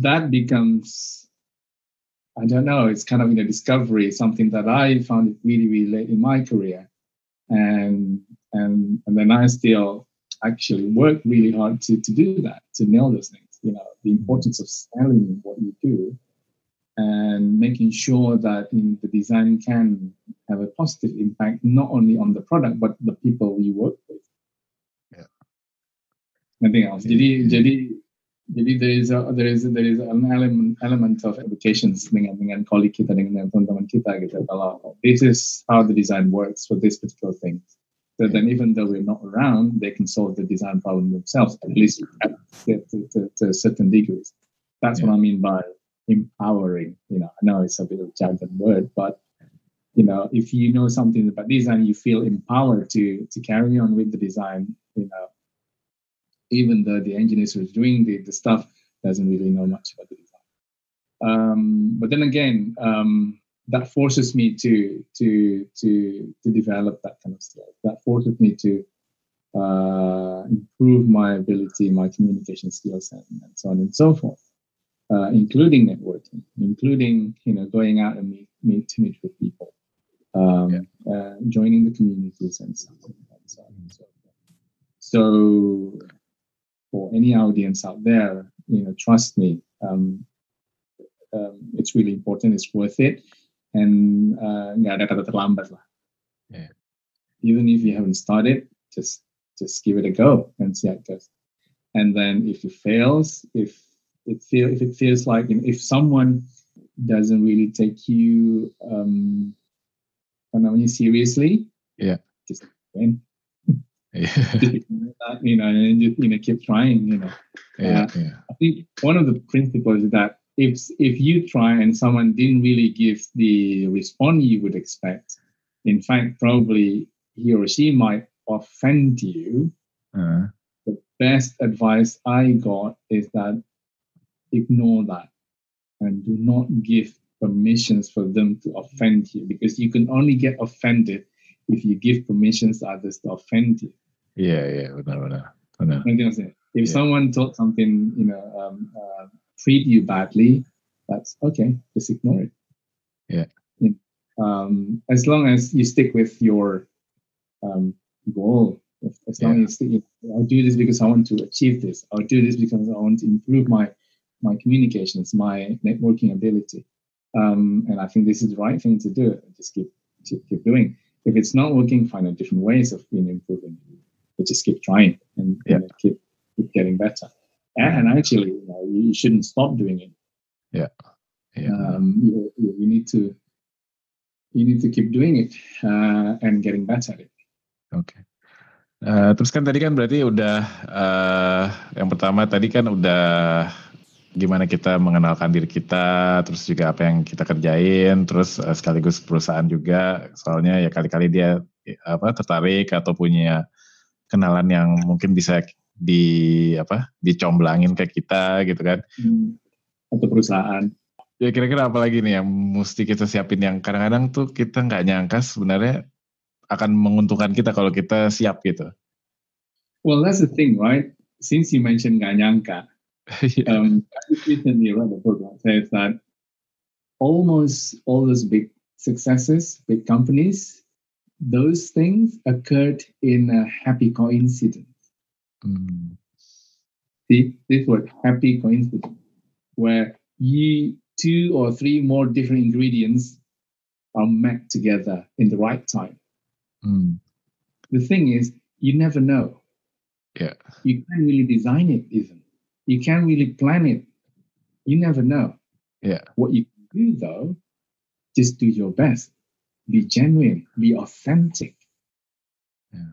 that becomes i don't know it's kind of in a discovery something that i found really really late in my career. And and and then i still actually work really hard to to do that to nail those things you know the importance of selling what you do and making sure that in the design can have a positive impact not only on the product but the people we work with. Yeah. Nothing else. Yeah. Jadi jadi jadi there is a, there is a, there is an element element of educations dengan dengan colleague kita dengan teman-teman kita gitu. Kalau this is how the design works for this particular thing. So then even though we're not around, they can solve the design problem themselves, at least at, to, to, to certain degrees. That's yeah. what I mean by empowering. You know, I know it's a bit of a jargon word, but you know, if you know something about design, you feel empowered to to carry on with the design. You know, even though the engineers who's doing the, the stuff doesn't really know much about the design. Um, but then again, um, that forces me to to to to develop that kind of skill. That forces me to uh, improve my ability, my communication skills, and, and so on and so forth uh, including networking, including you know going out and meet, meet to meet with people, um, yeah. uh, joining the communities and so on and so on so forth. So for any audience out there, you know, trust me, um, um, it's really important. It's worth it, and uh, ada kata terlambat lah. Yeah. Even if you haven't started, just just give it a go and see how it goes. And then if it fails, if it feel if it feels like you know, if someone doesn't really take you um you seriously yeah just win yeah. you know and just you know keep trying you know yeah, uh, yeah. i think one of the principles is that if if you try and someone didn't really give the response you would expect in fact probably he or she might offend you uh-huh. the best advice i got is that ignore that and do not give permissions for them to offend you because you can only get offended if you give permissions to others to offend you. Yeah, yeah, benar, benar. If yeah. someone told something, you know, um, uh, treat you badly, that's okay. Just ignore it. Yeah. Um, as long as you stick with your um, goal, if, as long yeah. as you, I'll do this because I want to achieve this. I'll do this because I want to improve my my communications, my networking ability. Um, and I think this is the right thing to do. Just keep keep doing. If it's not working, find a different ways of being improving. But just keep trying and, yeah. and keep keep getting better. And, and actually, you, know, you, shouldn't stop doing it. Yeah. yeah. Um, you, you need to you need to keep doing it uh, and getting better at it. Okay. Uh, terus kan tadi kan berarti udah uh, yang pertama tadi kan udah gimana kita mengenalkan diri kita, terus juga apa yang kita kerjain, terus uh, sekaligus perusahaan juga, soalnya ya kali-kali dia apa tertarik atau punya kenalan yang mungkin bisa di apa dicomblangin ke kita gitu kan. Hmm. Atau perusahaan. Ya kira-kira apa lagi nih yang mesti kita siapin yang kadang-kadang tuh kita nggak nyangka sebenarnya akan menguntungkan kita kalau kita siap gitu. Well, that's the thing, right? Since you mentioned nggak nyangka, um, I recently read a book that says that almost all those big successes, big companies, those things occurred in a happy coincidence. Mm. See, this word happy coincidence, where you two or three more different ingredients are met together in the right time. Mm. The thing is, you never know. Yeah. You can't really design it, even. You can't really plan it. You never know. Yeah. What you do, though, just do your best. Be genuine. Be authentic. Yeah.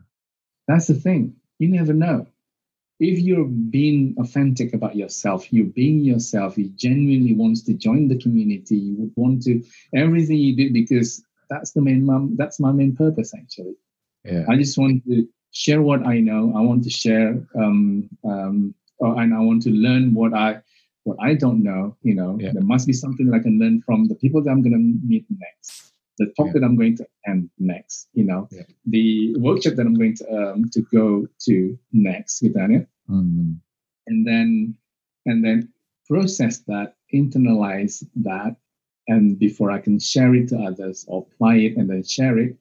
That's the thing. You never know if you're being authentic about yourself, you're being yourself, you genuinely wants to join the community, you would want to everything you do because that's the main mom, that's my main purpose actually. Yeah. I just want to share what I know. I want to share um, um, oh, and I want to learn what I what I don't know. You know, yeah. there must be something I can learn from the people that I'm going to meet next the talk yeah. that I'm going to attend next, you know, yeah. the workshop that I'm going to um, to go to next, kan ya. Mm-hmm. And then and then process that, internalize that, and before I can share it to others or apply it and then share it,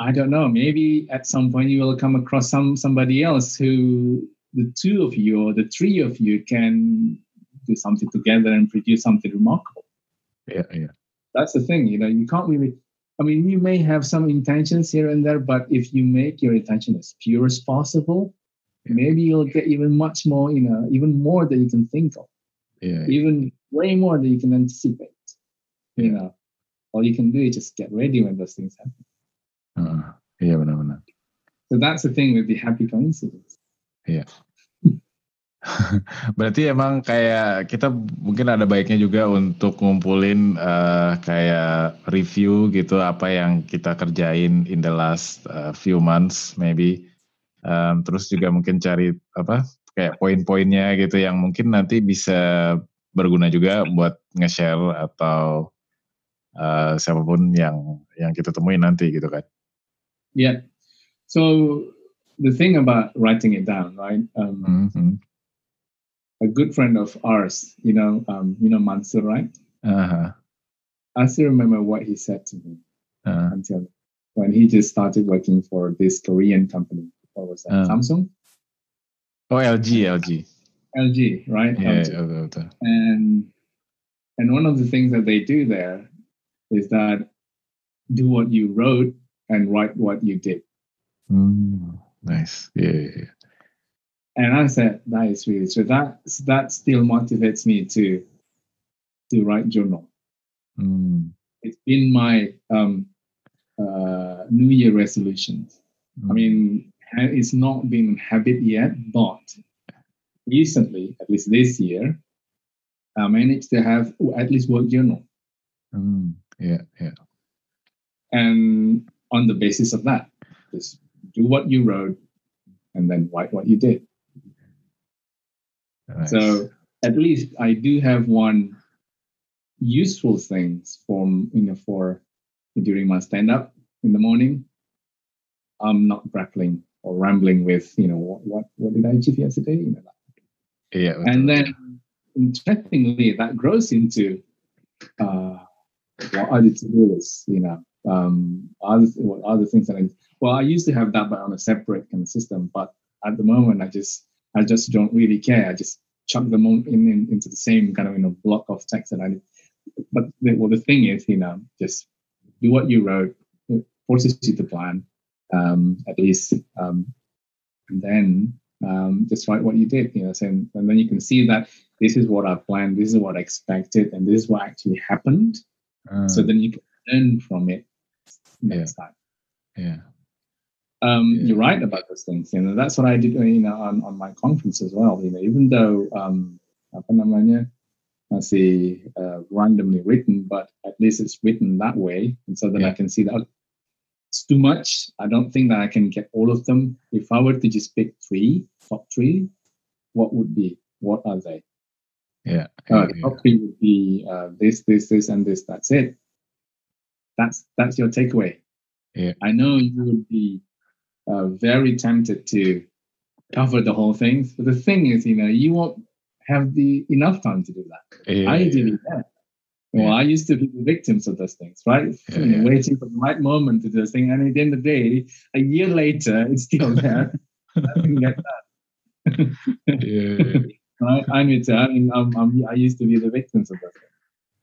I don't know. Maybe at some point you will come across some somebody else who the two of you or the three of you can do something together and produce something remarkable. Yeah, yeah. That's the thing you know you can't really i mean you may have some intentions here and there but if you make your intention as pure as possible maybe you'll get even much more you know even more than you can think of. Yeah even way more than you can anticipate you know. All you can do is just get ready when those things happen. Uh, yeah benar-benar so that's the thing with the happy coincidence yeah Berarti emang kayak kita mungkin ada baiknya juga untuk ngumpulin uh, kayak review gitu apa yang kita kerjain in the last uh, few months maybe. Um, terus juga mungkin cari apa kayak poin-poinnya gitu yang mungkin nanti bisa berguna juga buat nge-share atau uh, siapa pun yang yang kita temuin nanti gitu kan. Yeah. So the thing about writing it down, right? Um, mm -hmm a good friend of ours, you know, um, you know Mansur, right? Uh-huh. I still remember what he said to me uh-huh. until when he just started working for this Korean company. What was that? Uh-huh. Samsung? Oh, LG, LG. LG, right? Yeah, LG. And and one of the things that they do there is that do what you wrote and write what you did. Mm, nice. Yeah, yeah, yeah. and I said that is really true. That that still motivates me to to write journal. Mm. It's been my um, uh, New Year resolutions. Mm. I mean, it's not been a habit yet, but recently, at least this year, I managed to have at least work journal. Mm. Yeah, yeah. And on the basis of that, just do what you wrote and then write what you did. Nice. So at least I do have one useful things from you know for during my stand up in the morning. I'm not grappling or rambling with you know what what, what did I achieve yesterday? You know that. Yeah. And then interestingly, that grows into uh, what are the to-do lists? You know, um, other what other things that I well, I used to have that, but on a separate kind of system. But at the moment, I just I just don't really care. I just chuck them in, in, into the same kind of you know block of text that I need. But the, well, the thing is, you know, just do what you wrote. It forces you to plan, um, at least, um, and then um, just write what you did. You know, and then you can see that this is what I planned, this is what I expected, and this is what actually happened. Uh, so then you can learn from it next yeah. time. Yeah. Um, Yeah. You're right about those things. You know, that's what I did. You know, on, on my conference as well. You know, even though um, apa namanya masih uh, randomly written, but at least it's written that way, and so then I can see that it's too much. I don't think that I can get all of them. If I were to just pick three, top three, what would be? What are they? Yeah. Uh, yeah, the yeah. would be uh, this, this, this, and this. That's it. That's that's your takeaway. Yeah. I know you would be uh, very tempted to cover the whole thing, but the thing is, you know, you won't have the enough time to do that. Yeah, I yeah. did that. Well, Yeah. I used to be the victims of those things, right? Yeah, You know, yeah. Waiting for the right moment to do this thing, and at the end of the day, a year later, it's still there. I didn't get that. Yeah, yeah, right? I admit it. I mean, I'm, I'm, I used to be the victims of those things,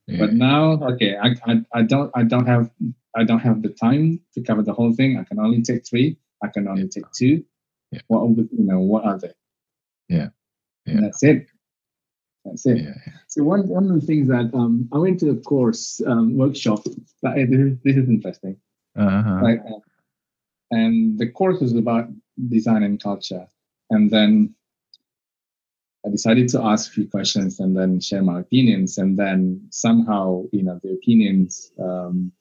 yeah. but now, okay, I, I, I don't, I don't have, I don't have the time to cover the whole thing. I can only take three. I can only take two. Yeah. What, you know, what are they? Yeah. And that's it. That's it. yeah, yeah. So one one of the things that um, I went to a course um, workshop. But uh, this is, this is interesting, Uh-huh. right? Uh, and the course was about design and culture, and then I decided to ask a few questions and then share my opinions, and then somehow you know the opinions. Um,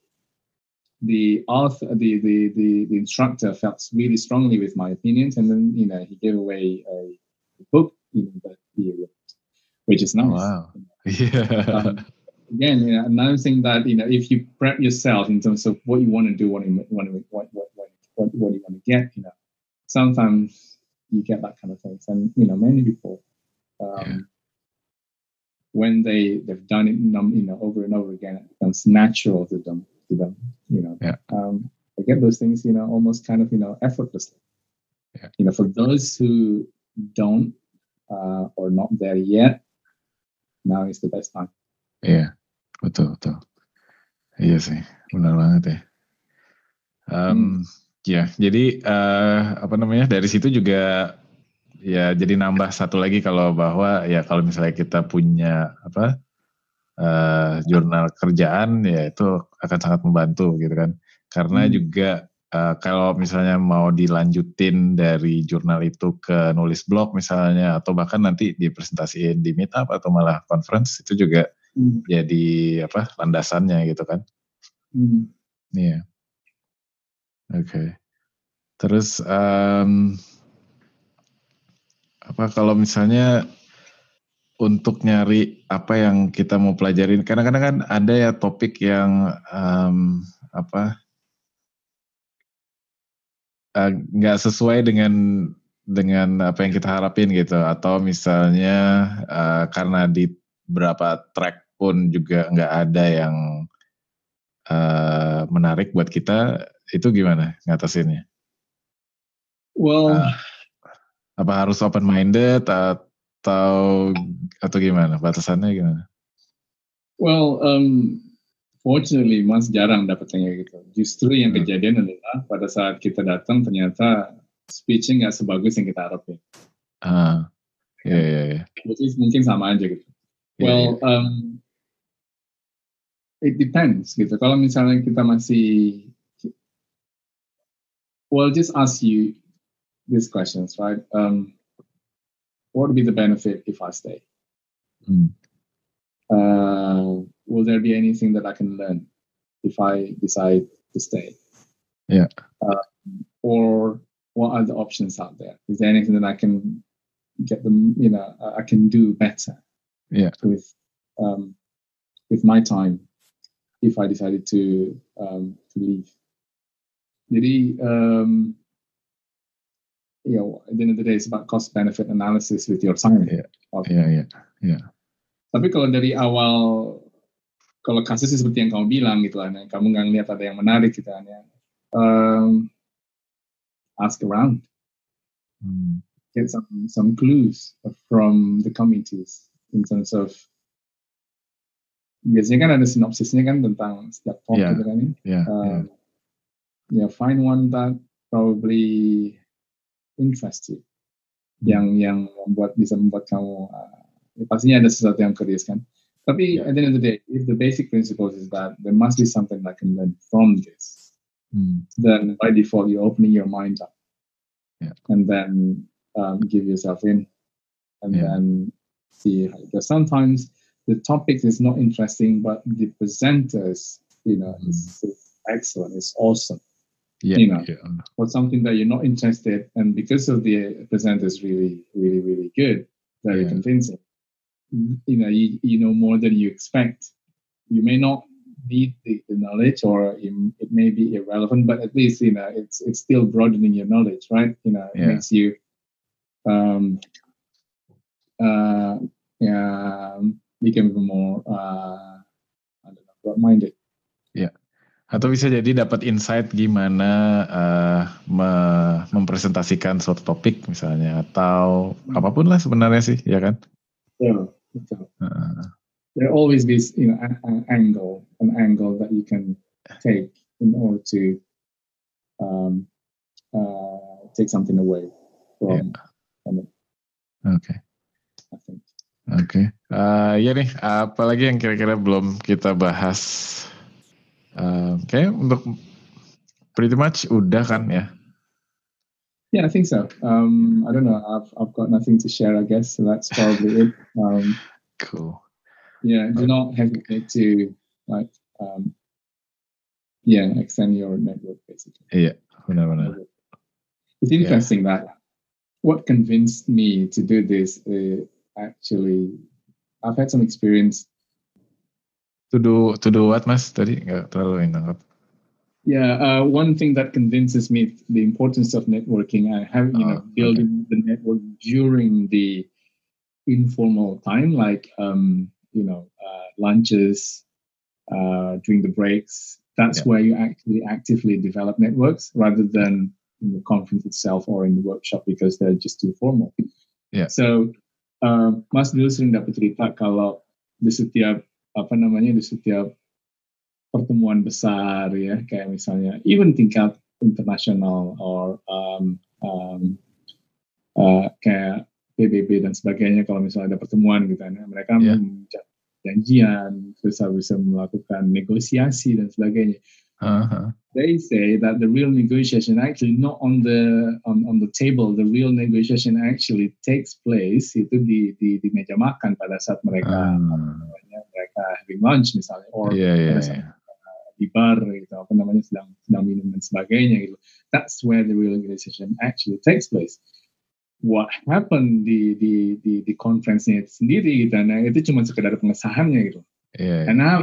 the author, the, the the the instructor felt really strongly with my opinions, and then you know he gave away a book, you know, that he wrote, which is nice Wow. Yeah. um, again, you know, announcing that you know if you prep yourself in terms of what you want to do, what you want to, what, what, what, what, what you want to get, you know, sometimes you get that kind of things, and you know, many people, um, Yeah. when they they've done it, num- you know, over and over again, it becomes natural to them, to them, you know. Yeah. Um, they get those things, you know, almost kind of, you know, effortlessly. Yeah. You know, for those who don't uh, or not there yet, now is the best time. Iya, betul betul. Iya sih, benar banget ya. Em, Ya, jadi eh, apa namanya dari situ juga ya jadi nambah satu lagi kalau bahwa ya kalau misalnya kita punya apa eh, jurnal kerjaan ya itu akan sangat membantu gitu kan. Karena Hmm. juga eh, kalau misalnya mau dilanjutin dari jurnal itu ke nulis blog misalnya atau bahkan nanti dipresentasiin di meetup atau malah conference itu juga Hmm. jadi apa landasannya gitu kan Hmm. iya oke terus em, apa kalau misalnya untuk nyari apa yang kita mau pelajarin kadang-kadang kan ada ya topik yang em, apa eh, nggak sesuai dengan dengan apa yang kita harapin gitu atau misalnya eh, karena di beberapa track pun juga nggak ada yang eh, menarik buat kita itu gimana ngatasinnya Well, Ah. apa harus open minded atau atau gimana batasannya gimana well, um, fortunately Mas jarang dapat yang kayak gitu. Justru yang Hmm. kejadian adalah pada saat kita datang ternyata speeching nggak sebagus yang kita harapin. ah iya Which is mungkin sama aja gitu. Iya, Well, iya. um, it depends gitu. Kalau misalnya kita masih, well, just ask you these questions, right? Um, what would be the benefit if I stay? Hmm. Uh, will there be anything that I can learn if I decide to stay? Yeah. Uh, or what are the options out there? Is there anything that I can get them? You know, I I can do better. Yeah. With um, with my time, if I decided to um, to leave. Jadi, um, you know, at the end of the day, it's about cost benefit analysis with your time. Yeah. Okay. iya iya Tapi kalau dari awal, kalau kasusnya seperti yang kamu bilang gitu yang kamu nggak ngeliat ada yang menarik gitu kan ya, um, ask around, Hmm. get some some clues from the communities in terms of biasanya kan ada sinopsisnya kan tentang setiap talk Yeah. gitu kan ya. iya iya Um, yeah, find one that probably interests you, yang yang membuat bisa membuat kamu uh, ya pastinya ada sesuatu yang curious kan. Tapi Yeah. at the end of the day, if the basic principles is that there must be something that can learn from this, Hmm. then by default you're opening your mind up, Yeah. and then um, give yourself in, and Yeah. then see because. Sometimes the topic is not interesting, but the presenters, you know, is, is excellent. It's awesome iya you know. iya. or something that you're not interested and because of the presenter is really really really good very Yeah. convincing you know you, you know more than you expect. You may not need the, the knowledge, or it, it, may be irrelevant, but at least you know it's it's still broadening your knowledge, right? You know, it yeah. makes you um, uh, yeah, become even more uh, I don't know, broad-minded. Yeah. Atau bisa jadi dapat insight gimana uh, me mempresentasikan suatu topik misalnya atau hmm. apa pun lah sebenarnya sih, ya kan? Yeah, betul. Uh. There always be you know an angle, an angle that you can take in order to um, uh, take something away from, yeah. from it. Okay. Oke. Okay. Uh, ya nih, apalagi yang kira-kira belum kita bahas Kayak untuk pretty much udah kan ya? Yeah, I think so. Um, I don't know. I've I've got nothing to share. I guess so. That's probably it. Um, cool. Yeah, do not hesitate to like, um, yeah, extend your network basically. Yeah, benar-benar. It's interesting yeah. that what convinced me to do this uh, actually, I've had some experience To do to do what mas tadi nggak terlalu nangkap. Yeah, uh, one thing that convinces me the importance of networking, I have you oh, know building okay. the network during the informal time, like um, you know uh, lunches, uh, during the breaks. That's yeah. where you actually actively develop networks rather than in the conference itself or in the workshop because they're just too formal. Yeah. So, uh, Mas dulu sering dapat cerita kalau di setiap apa namanya di setiap pertemuan besar ya kayak misalnya even tingkat internasional or um, um, uh, kayak PBB dan sebagainya kalau misalnya ada pertemuan gitu ya, mereka yeah. janjian terus bisa melakukan negosiasi dan sebagainya Uh-huh. They say that the real negotiation actually not on the on, on the table. The real negotiation actually takes place itu di di, di meja makan pada saat mereka uh. Mereka having lunch misalnya, or yeah, yeah, pada saat yeah. di bar gitu apa namanya sedang sedang minum dan sebagainya gitu. That's where the real negotiation actually takes place. What happened di di di di conference-nya itu sendiri gitu, nah itu cuma sekedar pengesahannya gitu. Yeah, yeah. And now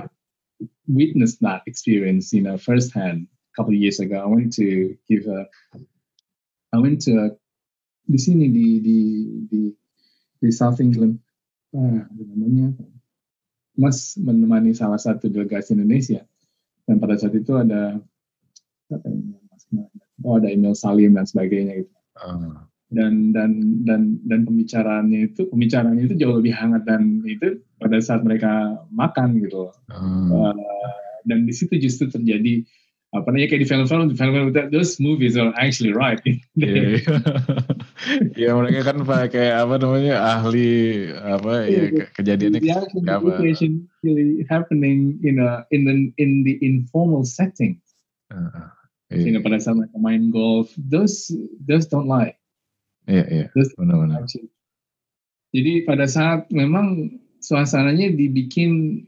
witnessed that experience, you know, firsthand a couple of years ago. I went to give a, I went to a, di sini di di di di South England, ah, namanya Mas menemani salah satu delegasi Indonesia. Dan pada saat itu ada apa oh ada Emil Salim dan sebagainya gitu. Uh dan dan dan dan pembicaraannya itu pembicaraannya itu jauh lebih hangat dan itu pada saat mereka makan gitu uh, dan di situ justru terjadi apa namanya kayak di film-film di film-film those movies are actually right yeah, yeah. ya mereka kan pakai apa namanya ahli apa ya iya. kejadiannya yeah, apa really happening in a in the in the informal setting uh, yeah. you know pada saat mereka main golf those those don't lie Iya, iya. Benar-benar. Jadi pada saat memang suasananya dibikin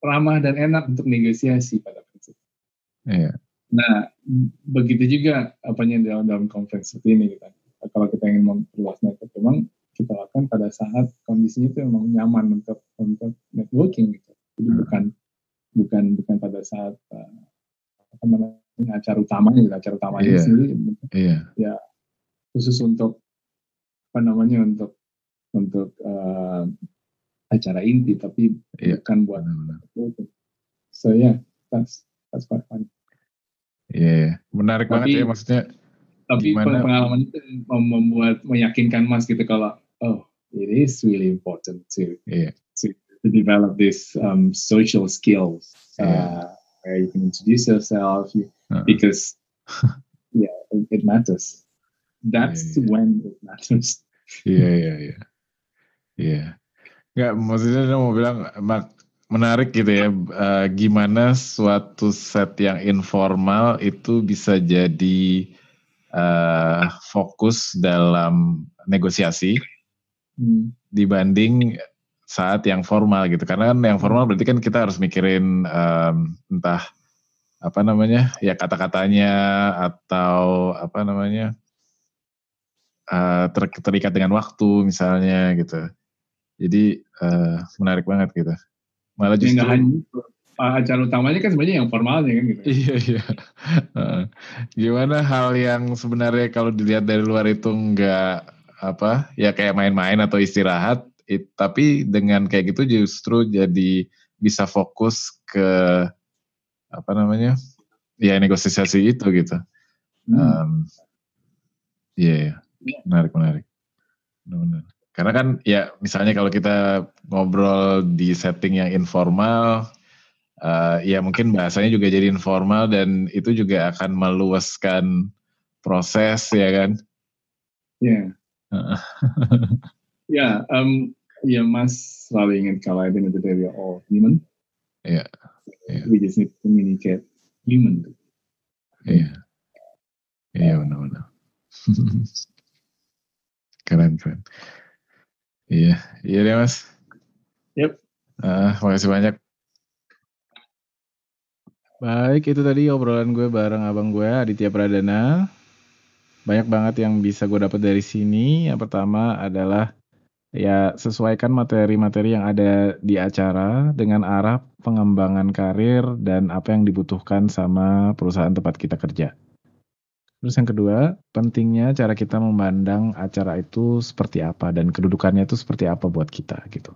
ramah dan enak untuk negosiasi pada. Iya. Nah, begitu juga apanya dalam dalam conference seperti ini kita. Kalau kita ingin memperluas network, memang kita lakukan pada saat kondisinya itu memang nyaman untuk untuk networking gitu. Jadi hmm. bukan bukan bukan pada saat uh, apa namanya acara utamanya, gitu. acara utamanya yeah. sendiri. Yeah. Ya khusus untuk apa namanya untuk untuk uh, acara inti tapi yeah. bukan buat itu. So yeah, that's that's quite fun. Iya, yeah, menarik tapi, banget ya maksudnya. Tapi gimana? pengalaman itu membuat meyakinkan Mas gitu kalau oh it is really important to yeah. to, to develop this um, social skills yeah. uh, where you can introduce yourself you, uh-huh. because yeah it, it matters. That's yeah, yeah. when it matters. Iya iya iya. Iya. Enggak maksudnya dia mau bilang menarik gitu ya uh, gimana suatu set yang informal itu bisa jadi uh, fokus dalam negosiasi hmm. dibanding saat yang formal gitu karena kan yang formal berarti kan kita harus mikirin um, entah apa namanya ya kata-katanya atau apa namanya uh, ter, terikat dengan waktu misalnya gitu. Jadi uh, menarik banget gitu. Malah justru ya, acara utamanya kan sebenarnya yang formalnya kan gitu. Iya iya. Uh, gimana hal yang sebenarnya kalau dilihat dari luar itu enggak apa ya kayak main-main atau istirahat, it, tapi dengan kayak gitu justru jadi bisa fokus ke apa namanya ya negosiasi itu gitu. Hmm. Um, iya, yeah, menarik menarik. Benar-benar. Karena kan ya misalnya kalau kita ngobrol di setting yang informal, uh, ya mungkin bahasanya juga jadi informal dan itu juga akan meluaskan proses ya kan? Ya. Yeah. ya, um, ya Mas selalu ingat kalau at the end of the day we are all human. Iya. Yeah. Yeah. We just need to communicate human. Iya. Iya benar-benar. keren keren. Iya, iya deh mas. Yep. Uh, makasih banyak. Baik, itu tadi obrolan gue bareng abang gue Aditya Pradana. Banyak banget yang bisa gue dapat dari sini. Yang pertama adalah ya sesuaikan materi-materi yang ada di acara dengan arah pengembangan karir dan apa yang dibutuhkan sama perusahaan tempat kita kerja. Terus yang kedua, pentingnya cara kita memandang acara itu seperti apa dan kedudukannya itu seperti apa buat kita gitu.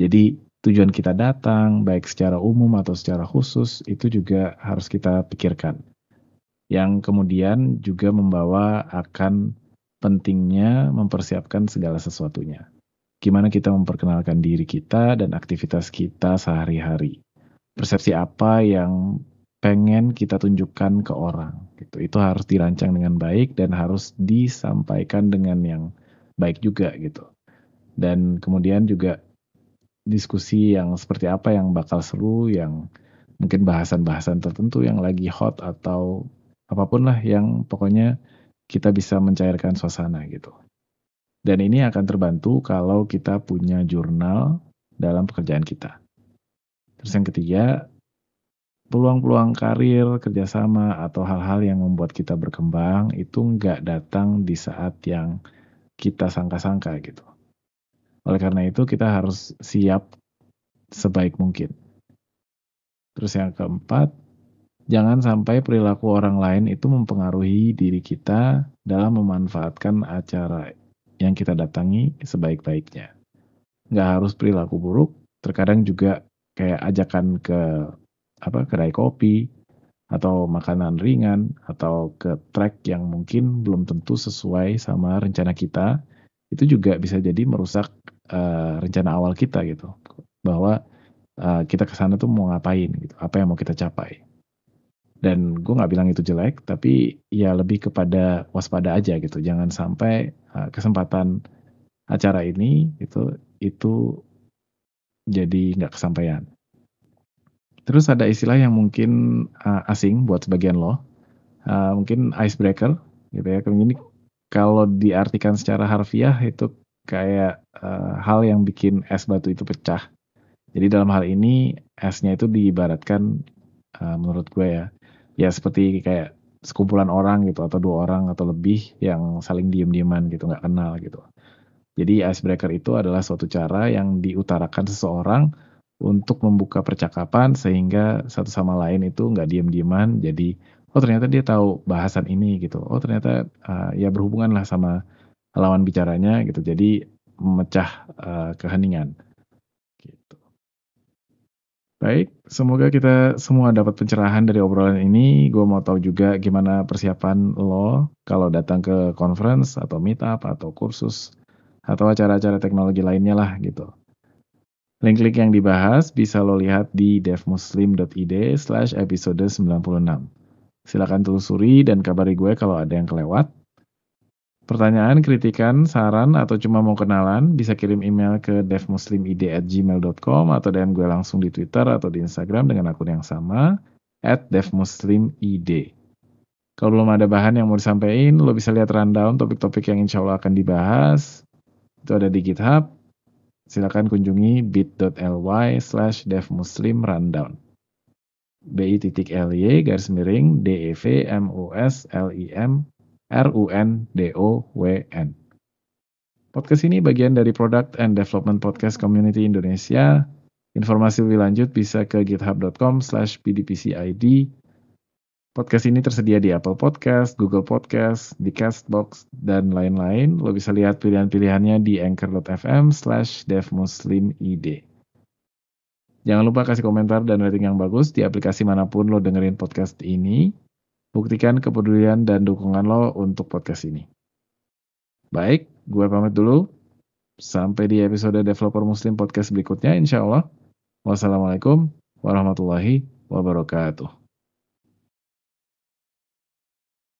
Jadi tujuan kita datang baik secara umum atau secara khusus itu juga harus kita pikirkan. Yang kemudian juga membawa akan pentingnya mempersiapkan segala sesuatunya. Gimana kita memperkenalkan diri kita dan aktivitas kita sehari-hari. Persepsi apa yang pengen kita tunjukkan ke orang gitu. Itu harus dirancang dengan baik dan harus disampaikan dengan yang baik juga gitu. Dan kemudian juga diskusi yang seperti apa yang bakal seru yang mungkin bahasan-bahasan tertentu yang lagi hot atau apa pun lah yang pokoknya kita bisa mencairkan suasana gitu. Dan ini akan terbantu kalau kita punya jurnal dalam pekerjaan kita. Terus yang ketiga peluang-peluang karir, kerjasama, atau hal-hal yang membuat kita berkembang itu nggak datang di saat yang kita sangka-sangka gitu. Oleh karena itu kita harus siap sebaik mungkin. Terus yang keempat, jangan sampai perilaku orang lain itu mempengaruhi diri kita dalam memanfaatkan acara yang kita datangi sebaik-baiknya. Nggak harus perilaku buruk, terkadang juga kayak ajakan ke apa kedai kopi atau makanan ringan atau ke track yang mungkin belum tentu sesuai sama rencana kita itu juga bisa jadi merusak uh, rencana awal kita gitu. Bahwa uh, kita ke sana tuh mau ngapain gitu apa yang mau kita capai. Dan gue nggak bilang itu jelek tapi ya lebih kepada waspada aja gitu. Jangan sampai uh, kesempatan acara ini itu itu jadi nggak kesampaian Terus ada istilah yang mungkin uh, asing buat sebagian lo, uh, mungkin icebreaker, gitu ya. Ini kalau diartikan secara harfiah itu kayak uh, hal yang bikin es batu itu pecah. Jadi dalam hal ini esnya itu diibaratkan uh, menurut gue ya, ya seperti kayak sekumpulan orang gitu atau dua orang atau lebih yang saling diem-dieman gitu nggak kenal gitu. Jadi icebreaker itu adalah suatu cara yang diutarakan seseorang untuk membuka percakapan sehingga satu sama lain itu nggak diem-dieman. Jadi oh ternyata dia tahu bahasan ini gitu. Oh ternyata uh, ya berhubungan lah sama lawan bicaranya gitu. Jadi memecah uh, keheningan. Gitu. Baik semoga kita semua dapat pencerahan dari obrolan ini. Gue mau tahu juga gimana persiapan lo kalau datang ke conference atau meetup atau kursus atau acara-acara teknologi lainnya lah gitu Link-link yang dibahas bisa lo lihat di devmuslim.id slash episode 96. Silahkan telusuri dan kabari gue kalau ada yang kelewat. Pertanyaan, kritikan, saran, atau cuma mau kenalan, bisa kirim email ke devmuslimid@gmail.com atau DM gue langsung di Twitter atau di Instagram dengan akun yang sama, at devmuslimid. Kalau belum ada bahan yang mau disampaikan, lo bisa lihat rundown topik-topik yang insya Allah akan dibahas. Itu ada di GitHub, silakan kunjungi bit.ly slash devmuslim rundown bit.ly garis miring dev mus r u n d o w n Podcast ini bagian dari Product and Development Podcast Community Indonesia. Informasi lebih lanjut bisa ke github.com slash pdpcid. Podcast ini tersedia di Apple Podcast, Google Podcast, di Castbox, dan lain-lain. Lo bisa lihat pilihan-pilihannya di anchor.fm slash devmuslimid. Jangan lupa kasih komentar dan rating yang bagus di aplikasi mana pun lo dengerin podcast ini. Buktikan kepedulian dan dukungan lo untuk podcast ini. Baik, gue pamit dulu. Sampai di episode Developer Muslim Podcast berikutnya insya Allah. Wassalamualaikum warahmatullahi wabarakatuh.